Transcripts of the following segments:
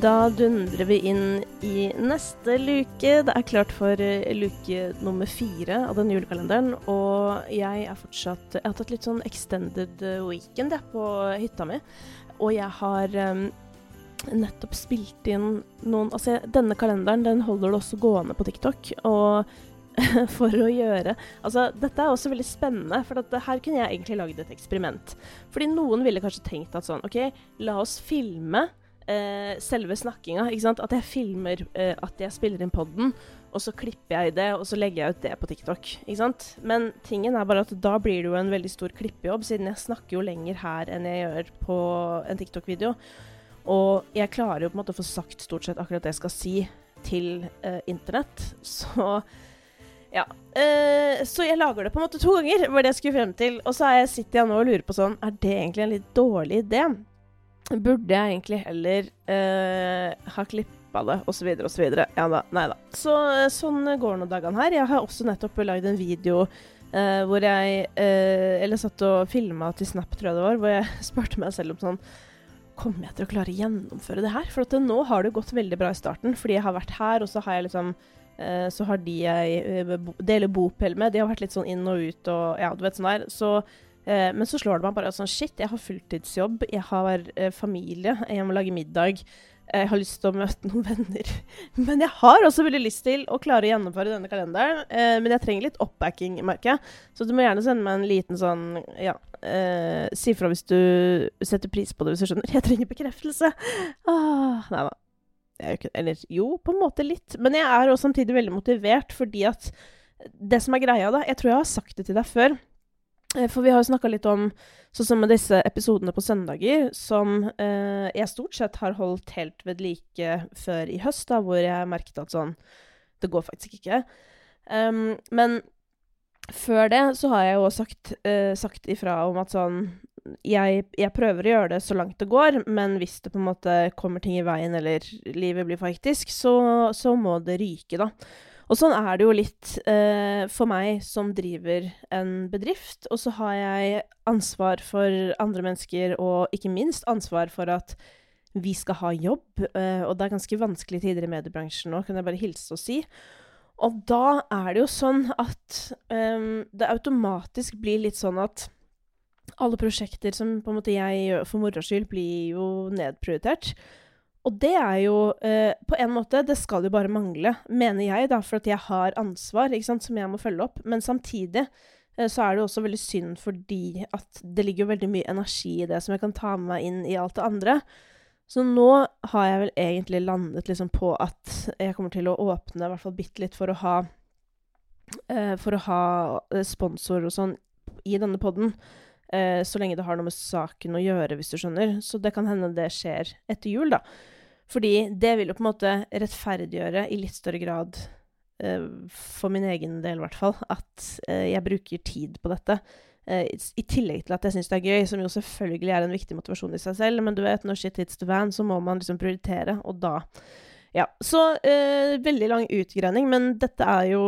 Da dundrer vi inn i neste luke. Det er klart for uh, luke nummer fire av den julekalenderen. Og jeg er fortsatt Jeg har tatt litt sånn extended eh, weekend jeg, på hytta mi. Og jeg har um, nettopp spilt inn noen Altså, denne kalenderen den holder det også gående på TikTok. Og for å gjøre Altså, dette er også veldig spennende, for dette, her kunne jeg egentlig lagd et eksperiment. Fordi noen ville kanskje tenkt at sånn OK, la oss filme eh, selve snakkinga. At jeg filmer eh, at jeg spiller inn poden, og så klipper jeg det, og så legger jeg ut det på TikTok. Men tingen er bare at da blir det jo en veldig stor klippejobb, siden jeg snakker jo lenger her enn jeg gjør på en TikTok-video. Og jeg klarer jo på en måte å få sagt stort sett akkurat det jeg skal si til eh, internett. Så ja. Eh, så jeg lager det på en måte to ganger, var det jeg skulle frem til. Og så sitter jeg nå og lurer på sånn Er det egentlig en litt dårlig idé? Burde jeg egentlig heller uh, ha klippa det, osv., osv. Ja da. Nei da. Så, sånn går nå dagene her. Jeg har også nettopp lagd en video uh, hvor jeg uh, Eller satt og filma til Snap, tror jeg det var, hvor jeg spurte meg selv om sånn Kommer jeg til å klare å gjennomføre det her? For at nå har det gått veldig bra i starten, fordi jeg har vært her, og så har jeg liksom så har de jeg deler bopel med, de har vært litt sånn inn og ut og ja, du vet sånn der. Så Eh, men så slår det meg bare sånn Shit, jeg har fulltidsjobb, jeg har eh, familie, jeg må lage middag. Jeg har lyst til å møte noen venner. Men jeg har også veldig lyst til å klare å gjennomføre denne kalenderen. Eh, men jeg trenger litt oppbacking, merker jeg. Så du må gjerne sende meg en liten sånn Ja, eh, si fra hvis du setter pris på det, hvis du skjønner. Jeg trenger bekreftelse. Ah, nei da. Eller jo, på en måte litt. Men jeg er også samtidig veldig motivert, fordi at det som er greia, da Jeg tror jeg har sagt det til deg før. Eh, for vi har jo snakka litt om sånn som med disse episodene på søndager, som eh, jeg stort sett har holdt helt ved like før i høst, da, hvor jeg merket at sånn Det går faktisk ikke. Um, men før det så har jeg jo sagt, eh, sagt ifra om at sånn jeg, jeg, prøver å gjøre det så langt det går, men hvis det på en måte kommer ting i veien, eller livet blir faktisk, så, så må det ryke, da. Og sånn er det jo litt eh, for meg som driver en bedrift. Og så har jeg ansvar for andre mennesker, og ikke minst ansvar for at vi skal ha jobb. Eh, og det er ganske vanskelige tider i mediebransjen nå, kan jeg bare hilse og si. Og da er det jo sånn at eh, det automatisk blir litt sånn at alle prosjekter som på en måte jeg gjør for moro skyld, blir jo nedprioritert. Og det er jo eh, på en måte Det skal jo bare mangle, mener jeg, da, for at jeg har ansvar sant, som jeg må følge opp. Men samtidig eh, så er det også veldig synd fordi at det ligger veldig mye energi i det som jeg kan ta med meg inn i alt det andre. Så nå har jeg vel egentlig landet liksom på at jeg kommer til å åpne i hvert fall bitte litt for å ha eh, For å ha eh, sponsor og sånn i denne poden. Eh, så lenge det har noe med saken å gjøre, hvis du skjønner. Så det kan hende det skjer etter jul, da. Fordi det vil jo på en måte rettferdiggjøre i litt større grad, eh, for min egen del i hvert fall, at eh, jeg bruker tid på dette. I tillegg til at jeg syns det er gøy, som jo selvfølgelig er en viktig motivasjon i seg selv. Men du vet, når shit hits the van, så må man liksom prioritere, og da Ja. Så veldig lang utgreining, men dette er jo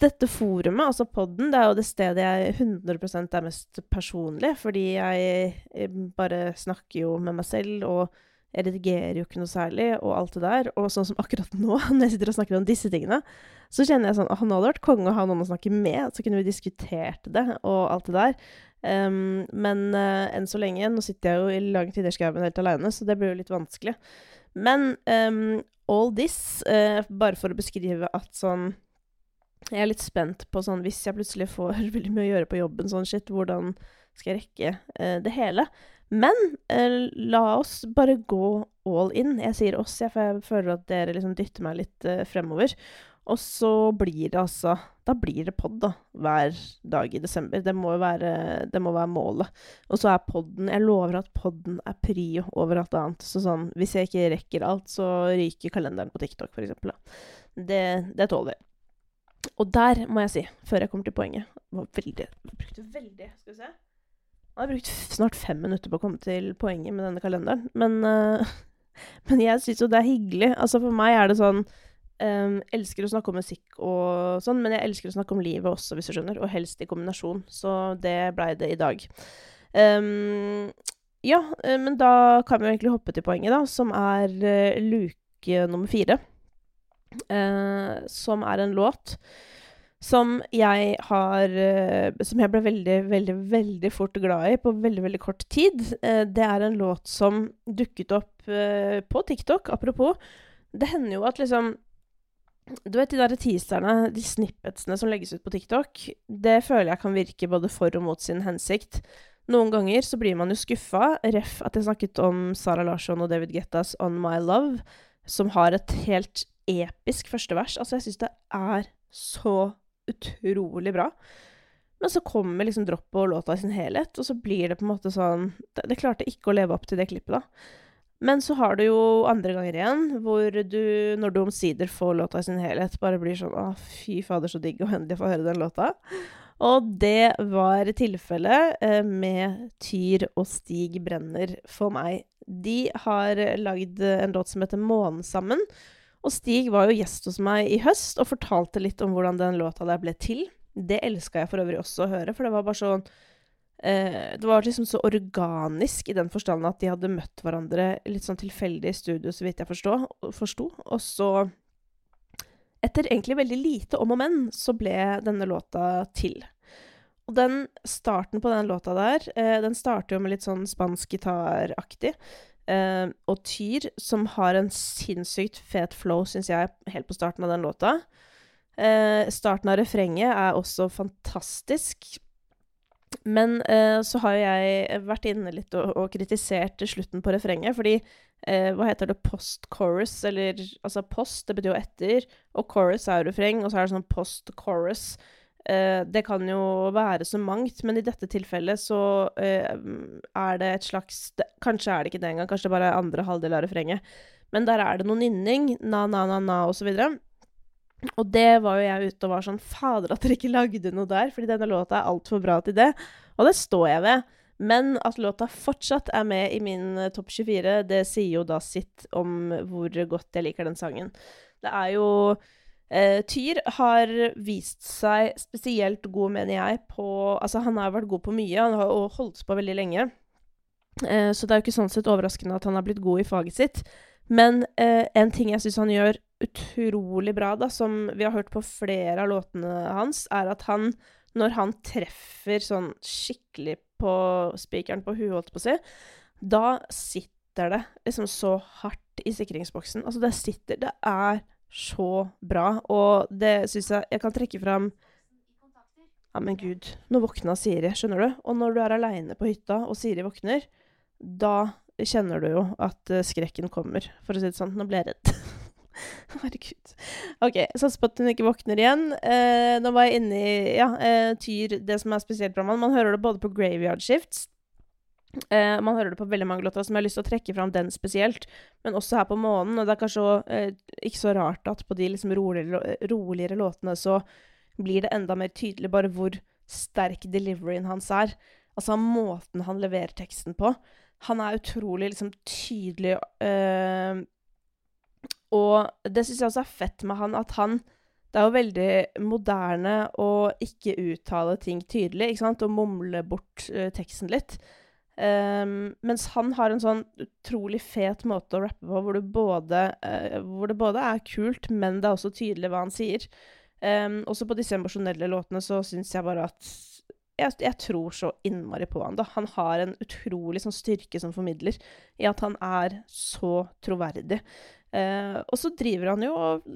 dette forumet, altså podden, det er jo det stedet jeg 100% er mest personlig, fordi jeg, bare snakker jo med meg selv, og jeg redigerer jo ikke noe særlig, og alt det der. Og sånn som akkurat nå, når jeg sitter og snakker om disse tingene, så kjenner jeg sånn at nå hadde vært konge å ha noen å snakke med, så kunne vi diskutert det, og alt det der. Um, men uh, enn så lenge Nå sitter jeg jo i lang tid i skauen helt aleine, så det blir jo litt vanskelig. Men um, all this, uh, bare for å beskrive at sånn jeg er litt spent på sånn Hvis jeg plutselig får veldig mye å gjøre på jobben, sånn shit, hvordan skal jeg rekke eh, det hele? Men eh, la oss bare gå all in. Jeg sier oss, jeg, for jeg føler at dere liksom dytter meg litt eh, fremover. Og så blir det altså Da blir det pod, da. Hver dag i desember. Det må jo være, det må være målet. Og så er podden Jeg lover at podden er prio over alt annet. Så sånn Hvis jeg ikke rekker alt, så ryker kalenderen på TikTok, eksempel. Det, det tåler jeg. Og der må jeg si, før jeg kommer til poenget var veldig, brukte veldig Skal vi se Jeg har brukt snart fem minutter på å komme til poenget med denne kalenderen. Men, uh, men jeg syns jo det er hyggelig. Altså For meg er det sånn um, Elsker å snakke om musikk og sånn, men jeg elsker å snakke om livet også, hvis du skjønner. Og helst i kombinasjon. Så det blei det i dag. Um, ja, eh, men da kan vi jo egentlig hoppe til poenget, da, som er uh, luke nummer fire. Uh, som er en låt som jeg har Som jeg ble veldig, veldig, veldig fort glad i på veldig, veldig kort tid. det er en låt som dukket opp på TikTok, apropos. Det hender jo at liksom du vet de der teaserne, de snippetsene som legges ut på TikTok, det føler jeg kan virke både for og mot sin hensikt. Noen ganger så blir man jo skuffa, ref at jeg snakket om Sara Larsson og David Gettas On My Love, som har et helt episk første vers. Altså, jeg syns det er så utrolig bra. Men så kommer liksom droppet og låta i sin helhet, og så blir det på en måte sånn Det, det klarte ikke å leve opp til det klippet, da. Men så har du jo andre ganger igjen hvor du, når du omsider får låta i sin helhet, bare blir sånn Å, fy fader, så digg å endelig få høre den låta. Og det var tilfellet eh, med Tyr og Stig Brenner for meg. De har lagd en låt som heter Månen sammen. Og Stig var jo gjest hos meg i høst og fortalte litt om hvordan den låta der ble til. Det elska jeg for øvrig også å høre, for det var bare sånn Eh, det var liksom så organisk i den forstand at de hadde møtt hverandre litt sånn tilfeldig i studio, så vidt jeg forsto. Og så, etter egentlig veldig lite om og men, så ble denne låta til. Og den starten på den låta der, eh, den starter jo med litt sånn spansk gitaraktig. Eh, og Tyr, som har en sinnssykt fet flow, syns jeg, helt på starten av den låta. Uh, starten av refrenget er også fantastisk men uh, så har jo jeg vært inne litt og, og kritisert slutten på refrenget, fordi hva heter det, post-chorus, eller altså post, det betyr jo etter, og chorus er refreng, og så er det sånn post-chorus. Eh, det kan jo være så mangt, men i dette tilfellet så eh, er det et slags Kanskje er det ikke det engang, kanskje det bare er andre halvdel av refrenget. Men der er det noe nynning, na, na, na, na, og. Og det var jo jeg ute og var sånn Fader, at dere ikke lagde noe der, fordi denne låta er altfor bra til det. Og det står jeg ved. Men at låta fortsatt er med i min uh, topp 24, det sier jo da sitt om hvor godt jeg liker den sangen. Det er jo uh, Tyr har vist seg spesielt god, mener jeg, på Altså, han har vært god på mye, han har holdt på veldig lenge. Uh, så det er jo ikke sånn sett overraskende at han har blitt god i faget sitt. Men en ting jeg syns han gjør utrolig bra, da, som vi har hørt på flere av låtene hans, er at han, når han treffer sånn skikkelig på spikeren på huet, holdt på å si, da sitter det liksom så hardt i sikringsboksen. Altså, det sitter Det er så bra, og det syns jeg Jeg kan trekke fram Ja, men gud. Nå våkna Siri, skjønner du? Og når du er aleine på hytta, og Siri våkner, da kjenner du jo at uh, skrekken kommer, for å si det sånn. Nå ble jeg redd. Herregud. OK, satser på at hun ikke våkner igjen. Eh, nå var jeg inne i ja, eh, Tyr, det som er spesielt bra med Man hører det både på Graveyard Shifts eh, Man hører det på veldig mange låter, som jeg har lyst til å trekke fram den spesielt. Men også her på Månen. Og det er kanskje også, uh, ikke så rart at på de liksom roligere, roligere låtene så blir det enda mer tydelig bare hvor sterk deliveryen hans er. Altså måten han leverer teksten på. Han er utrolig liksom tydelig uh, og det syns jeg også er fett med han, at han Det er jo veldig moderne å ikke uttale ting tydelig, ikke sant, og mumle bort uh, teksten litt. Um, mens han har en sånn utrolig fet måte å rappe på, hvor, både, uh, hvor, det både er kult, men det er også tydelig hva han sier. Um, også på disse emosjonelle låtene så syns jeg bare at jeg, jeg, tror så innmari på han da. Han har en utrolig sånn, styrke som formidler, i at han er så troverdig. Uh, og så driver han jo og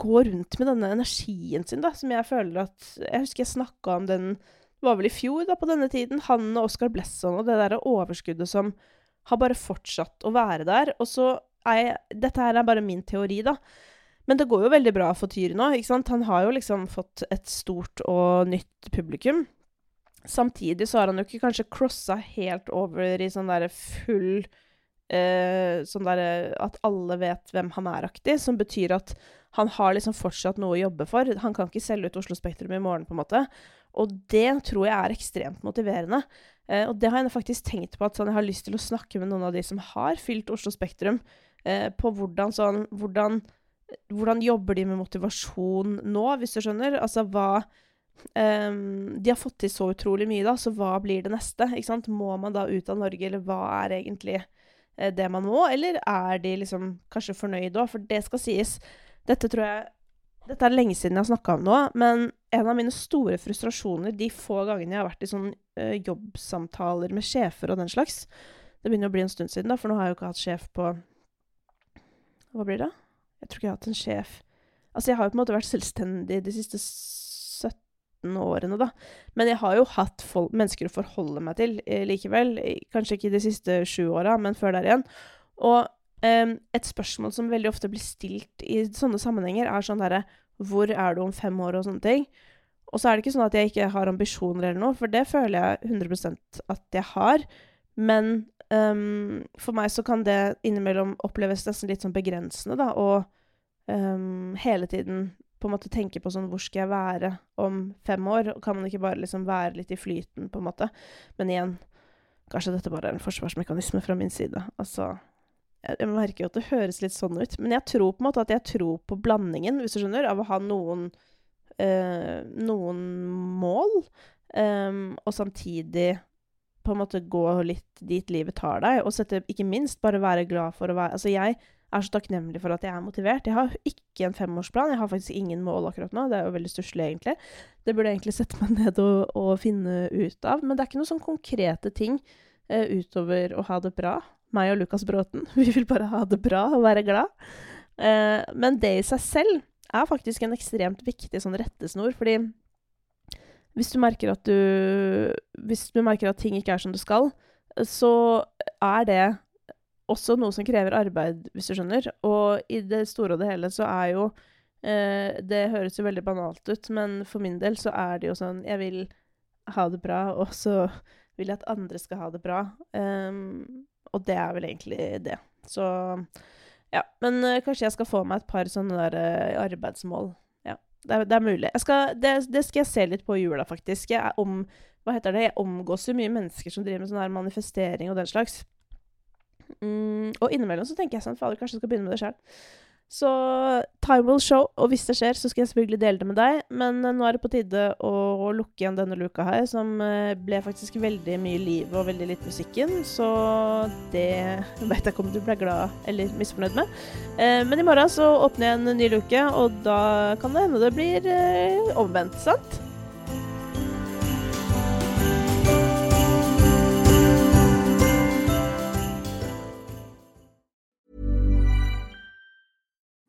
går rundt med denne energien sin, da, som jeg føler at Jeg husker jeg snakka om den Det var vel i fjor, da, på denne tiden. Han og Oscar Blesson og det derre overskuddet som har bare fortsatt å være der. Og så er jeg Dette her er bare min teori, da. Men det går jo veldig bra for Tyr nå. ikke sant? Han har jo liksom fått et stort og nytt publikum. Samtidig så har han jo ikke kanskje crossa helt over i sånn derre full eh, sånn der, at alle vet hvem han er-aktig, som betyr at han har liksom fortsatt noe å jobbe for. Han kan ikke selge ut Oslo Spektrum i morgen, på en måte. Og det tror jeg er ekstremt motiverende. Eh, og det har jeg faktisk tenkt på, at sånn, jeg har lyst til å snakke med noen av de som har fylt Oslo Spektrum, eh, på hvordan sånn hvordan, hvordan jobber de med motivasjon nå, hvis du skjønner? Altså hva eh, de har fått til så utrolig mye, da, så hva blir det neste? Ikke sant? Må man da ut av Norge, eller hva er egentlig uh, det man må? Eller er de liksom kanskje fornøyde òg? For det skal sies. Dette tror jeg Dette er lenge siden jeg har snakka om nå, men en av mine store frustrasjoner de få gangene jeg har vært i sånn uh, jobbsamtaler med sjefer og den slags Det begynner å bli en stund siden, da, for nå har jeg jo ikke hatt sjef på Hva blir det? Jeg tror ikke jeg har hatt en sjef Altså, jeg har jo på en måte vært selvstendig de siste 17 årene, da. Men jeg har jo hatt mennesker å forholde meg til eh, likevel. Kanskje ikke de siste sju åra, men før der igjen. Og eh, et spørsmål som veldig ofte blir stilt i sånne sammenhenger, er sånn derre Hvor er du om fem år, og sånne ting. Og så er det ikke sånn at jeg ikke har ambisjoner eller noe, for det føler jeg 100% at jeg har. Men um, for meg så kan det innimellom oppleves nesten litt sånn begrensende, da. Og um, hele tiden på en måte tenke på sånn Hvor skal jeg være om fem år? Og Kan man ikke bare liksom være litt i flyten, på en måte? Men igjen, kanskje dette bare er en forsvarsmekanisme fra min side. Altså jeg, merker jo at det høres litt sånn ut, men jeg tror på en måte at jeg tror på blandingen, hvis du skjønner, av å ha noen uh, noen mål, um, og samtidig på en måte gå litt dit livet tar deg, og sette, ikke minst bare være glad for å være Altså, jeg er så takknemlig for at jeg er motivert. Jeg har ikke en femårsplan. Jeg har faktisk ingen mål akkurat nå. Det er jo veldig stusslig, egentlig. Det burde jeg egentlig sette meg ned og, og, finne ut av. Men det er ikke noen sånn konkrete ting uh, utover å ha det bra. Meg og Lukas Bråten. Vi vil bare ha det bra og være glad. Eh, men det i seg selv er faktisk en ekstremt viktig sånn rettesnor, fordi hvis du merker at du Hvis du merker at ting ikke er som du skal, så er det også noe som krever arbeid, hvis du skjønner. Og i det store og det hele så er jo eh, Det høres jo veldig banalt ut, men for min del så er det jo sånn Jeg vil ha det bra, og så vil jeg at andre skal ha det bra. Um, og det er vel egentlig det. Så ja. Men uh, kanskje jeg skal få meg et par sånne der uh, arbeidsmål. Ja, det er, det er mulig. Skal, det, det, skal jeg se litt på i jula, faktisk. Jeg, om, hva heter det? jeg omgås jo mye mennesker som driver med sånn her manifestering og den slags. Mm, og innimellom så tenker jeg sånn Fader, kanskje jeg skal begynne med det sjøl. Så time will show, og hvis det skjer, så skal jeg selvfølgelig dele det med deg. Men uh, nå er det på tide å, lukke igjen denne luka her, som uh, ble faktisk veldig mye liv og veldig litt musikken. Så det veit jeg ikke om du ble glad eller misfornøyd med. Uh, men i morgen så åpner jeg en ny luke, og da kan det hende det blir omvendt, sant?